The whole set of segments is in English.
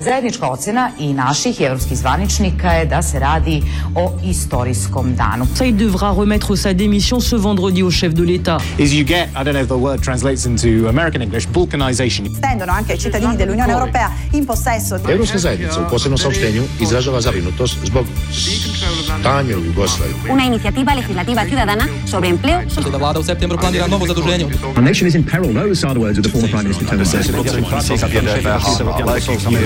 Zajednička ocena i naših i evropskih zvaničnika je da se radi o istorijskom danu. Il devra remettre sa démission ce vendredi au chef de l'État. Is you get, I don't know if the word translates into American English, balkanization. Stendono anche i cittadini dell'Unione Europea in possesso di... Europska zajednica u posebnom saopštenju izražava zabrinutost zbog stanja u Jugoslaviji. Una iniciativa legislativa ciudadana sobre empleo. Da vlada u septembru planira novo zaduženje. Our nation is in peril. Those are the words of the former Prime Minister Tony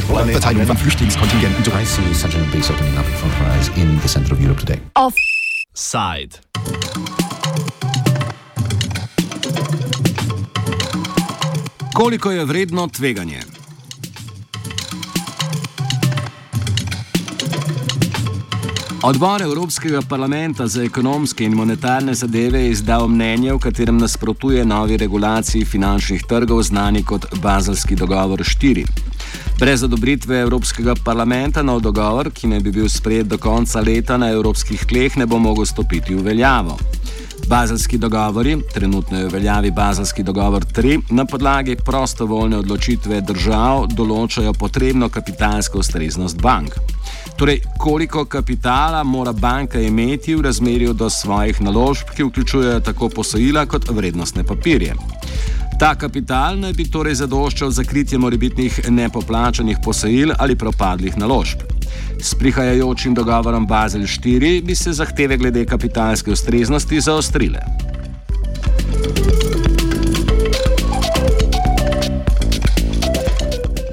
Blair. Verteilung von Flüchtlingskontingenten. I see such an base opening up for prize in the center of Europe today. Offside. Koliko je vredno tveganje? Odbor Evropskega parlamenta za ekonomske in monetarne zadeve je izdal mnenje, v katerem nasprotuje novi regulaciji finančnih trgov, znani kot Bazelski dogovor 4. Brez odobritve Evropskega parlamenta nov dogovor, ki ne bi bil sprejet do konca leta na evropskih tleh, ne bo mogel stopiti v veljavo. Bazelski dogovori, trenutno je v veljavi Bazelski dogovor 3, na podlagi prostovoljne odločitve držav določajo potrebno kapitalsko ustreznost bank. Torej, koliko kapitala mora banka imeti v razmerju do svojih naložb, ki vključujejo tako posojila kot vrednostne papirje. Ta kapital naj bi torej zadoščal za kritje morebitnih nepoplačanih posojil ali propadlih naložb. S prihajajočim dogovorom Bazel 4 bi se zahteve glede kapitalske ustreznosti zaostrile.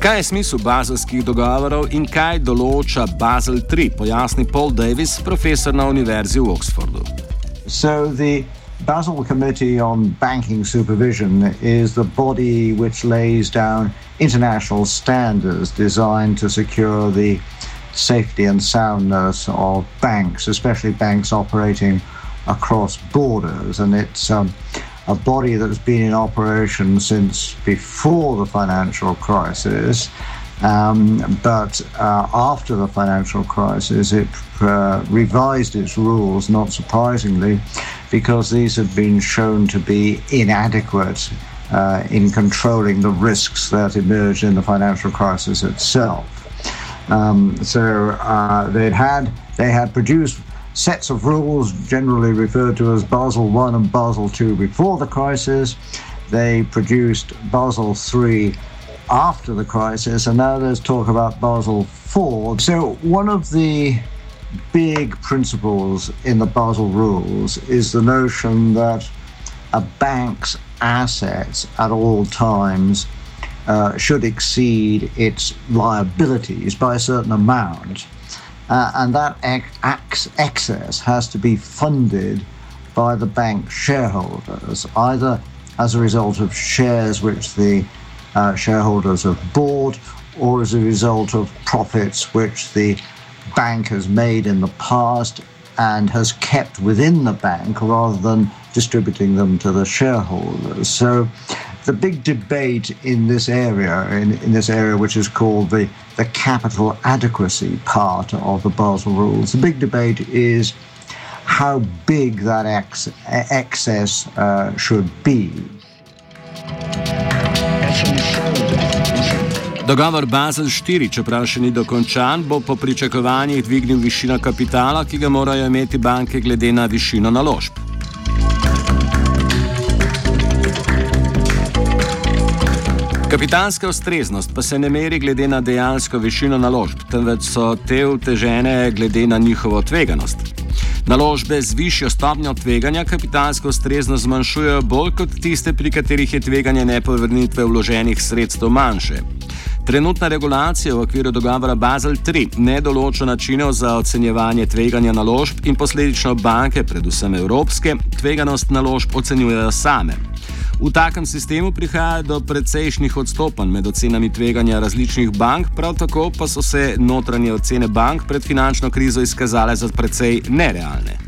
Kaj je smisel bazelskih dogovorov in kaj določa Basel 3, pojasni Paul Davis, profesor na Univerzi v Oxfordu. So the Basel Committee on Banking Supervision is the body which lays down international standards designed to secure the safety and soundness of banks, especially banks operating across borders. And it's um, a body that's been in operation since before the financial crisis. Um, but uh, after the financial crisis, it uh, revised its rules, not surprisingly, because these had been shown to be inadequate uh, in controlling the risks that emerged in the financial crisis itself. Um, so uh, they had they had produced sets of rules generally referred to as Basel I and Basel II before the crisis. They produced Basel Three after the crisis, and now there's talk about Basel IV. So, one of the big principles in the Basel rules is the notion that a bank's assets at all times uh, should exceed its liabilities by a certain amount. Uh, and that ex- excess has to be funded by the bank shareholders, either as a result of shares which the uh, shareholders have bought or as a result of profits which the bank has made in the past and has kept within the bank rather than distributing them to the shareholders. So the big debate in this area, in, in this area which is called the, the capital adequacy part of the Basel rules, the big debate is how big that ex- excess uh, should be. Dogovor Basel 4, čeprav še ni dokončan, bo po pričakovanjih dvignil višino kapitala, ki ga morajo imeti banke glede na višino naložb. Kapitalska ustreznost pa se ne meri glede na dejansko višino naložb, temveč so te utežene glede na njihovo tveganost. Naložbe z višjo stopnjo tveganja kapitalsko ustreznost zmanjšujejo bolj kot tiste, pri katerih je tveganje nepovrnitve vloženih sredstev manjše. Trenutna regulacija v okviru dogovora Basel III ne določa načinov za ocenjevanje tveganja naložb in posledično banke, predvsem evropske, tveganost naložb ocenjujejo same. V takem sistemu prihaja do precejšnjih odstopanj med ocenami tveganja različnih bank, prav tako pa so se notranje ocene bank pred finančno krizo izkazale za precej nerealne.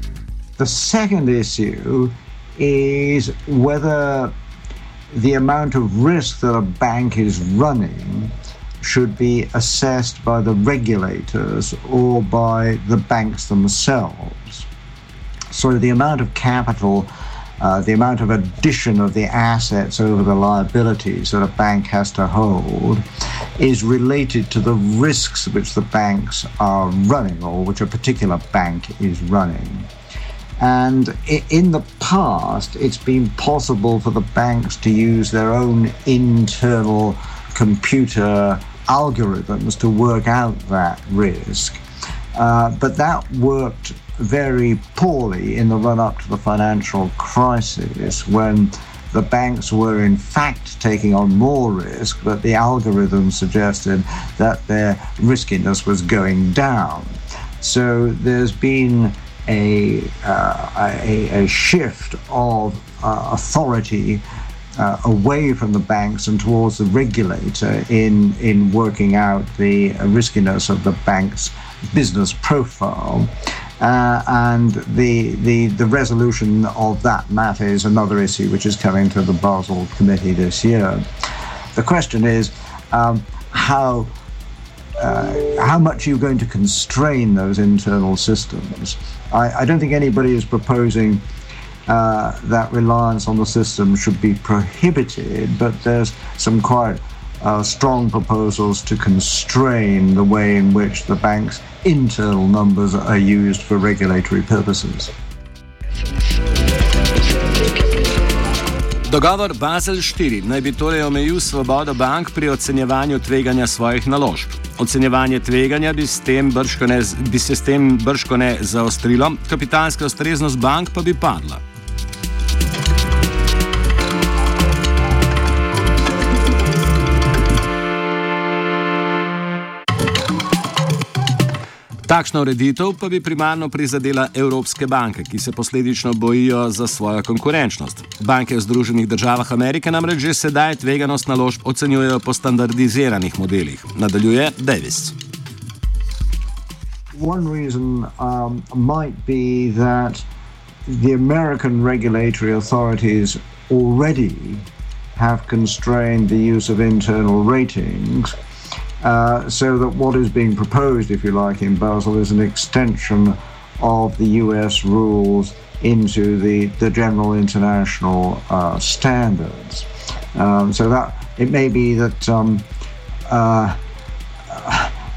The second issue is whether the amount of risk that a bank is running should be assessed by the regulators or by the banks themselves. So the amount of capital, uh, the amount of addition of the assets over the liabilities that a bank has to hold is related to the risks which the banks are running or which a particular bank is running. And in the past, it's been possible for the banks to use their own internal computer algorithms to work out that risk. Uh, but that worked very poorly in the run up to the financial crisis when the banks were in fact taking on more risk, but the algorithm suggested that their riskiness was going down. So there's been a, uh, a, a, shift of uh, authority uh, away from the banks and towards the regulator in, in working out the riskiness of the bank's business profile. Uh, and the, the, the resolution of that matter is another issue which is coming to the Basel Committee this year. The question is um, how, uh, how much are you going to constrain those internal systems? I, I don't think anybody is proposing uh, that reliance on the system should be prohibited, but there's some quite uh, strong proposals to constrain the way in which the bank's internal numbers are used for regulatory purposes. Dogovor Basel IV naj bi torej omejil svobodo bank pri ocenjevanju tveganja svojih naložb. Ocenjevanje tveganja bi, brškone, bi se s tem brškone zaostrilo, kapitalska ustreznost bank pa bi padla. Takšna ureditev pa bi primarno prizadela evropske banke, ki se posledično bojijo za svojo konkurenčnost. Banke v Združenih državah Amerike namreč že sedaj tveganost naložb ocenjujejo po standardiziranih modelih. Nadaljuje Davis. One reason um, might be that the American regulatory authorities already have constrained the use of internal ratings. Uh, so that what is being proposed, if you like, in Basel is an extension of the US rules into the, the general international uh, standards. Um, so that it may be that um, uh,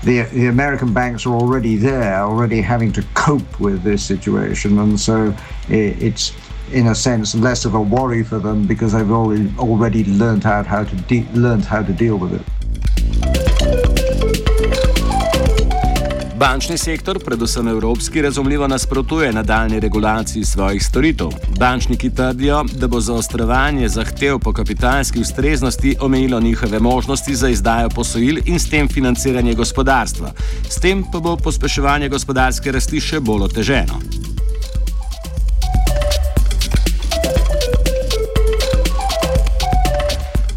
the, the American banks are already there, already having to cope with this situation, and so it, it's in a sense less of a worry for them because they've already already learned out how to de- learned how to deal with it. Bančni sektor, predvsem evropski, razumljivo nasprotuje nadaljni regulaciji svojih storitev. Bančniki trdijo, da bo zaostrovanje zahtev po kapitalski ustreznosti omejilo njihove možnosti za izdajo posojil in s tem financiranje gospodarstva. S tem pa bo pospeševanje gospodarske rasti še bolj oteženo.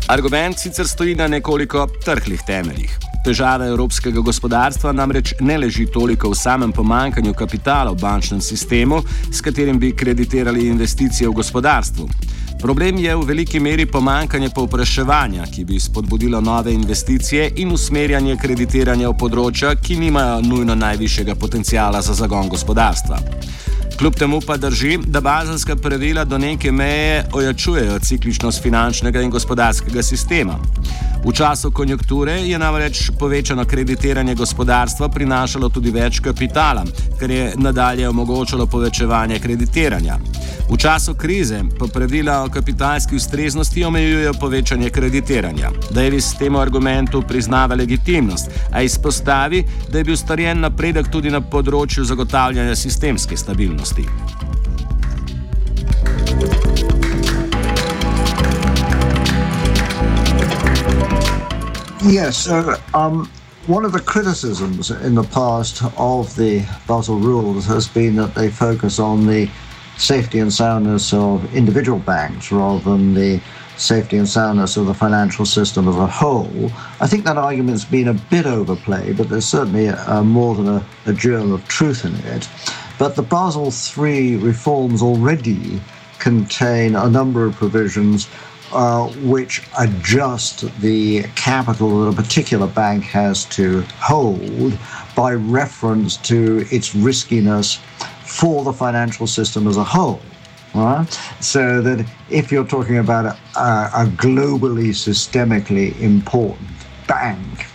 Argument sicer stoji na nekoliko trhlih temeljih. Težava evropskega gospodarstva namreč ne leži toliko v samem pomankanju kapitala v bančnem sistemu, s katerim bi kreditirali investicije v gospodarstvu. Problem je v veliki meri pomankanje povpraševanja, ki bi spodbudilo nove investicije in usmerjanje kreditiranja v področja, ki nimajo nujno najvišjega potencijala za zagon gospodarstva. Kljub temu pa drži, da bazenska pravila do neke meje ojačujejo cikličnost finančnega in gospodarskega sistema. V času konjunkture je namreč povečano kreditiranje gospodarstva prinašalo tudi več kapitala, kar je nadalje omogočalo povečevanje kreditiranja. V času krize pa pravila o kapitalski ustreznosti omejujejo povečanje kreditiranja. Davis temu argumentu priznava legitimnost, a izpostavi, da je bil storjen napredek tudi na področju zagotavljanja sistemske stabilnosti. Yes, uh, um, one of the criticisms in the past of the Basel rules has been that they focus on the safety and soundness of individual banks rather than the safety and soundness of the financial system as a whole. I think that argument's been a bit overplayed, but there's certainly uh, more than a, a germ of truth in it. But the Basel III reforms already contain a number of provisions uh, which adjust the capital that a particular bank has to hold by reference to its riskiness for the financial system as a whole. Right? So that if you're talking about a, a globally systemically important bank,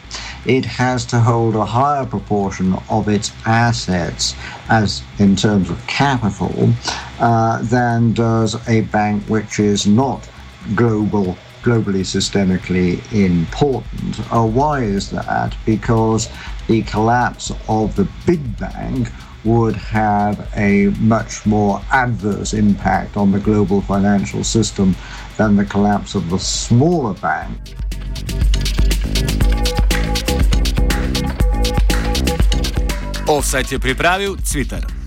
it has to hold a higher proportion of its assets as in terms of capital uh, than does a bank which is not global globally systemically important. Uh, why is that? Because the collapse of the big bank would have a much more adverse impact on the global financial system than the collapse of the smaller bank. Offside je pripravil Twitter.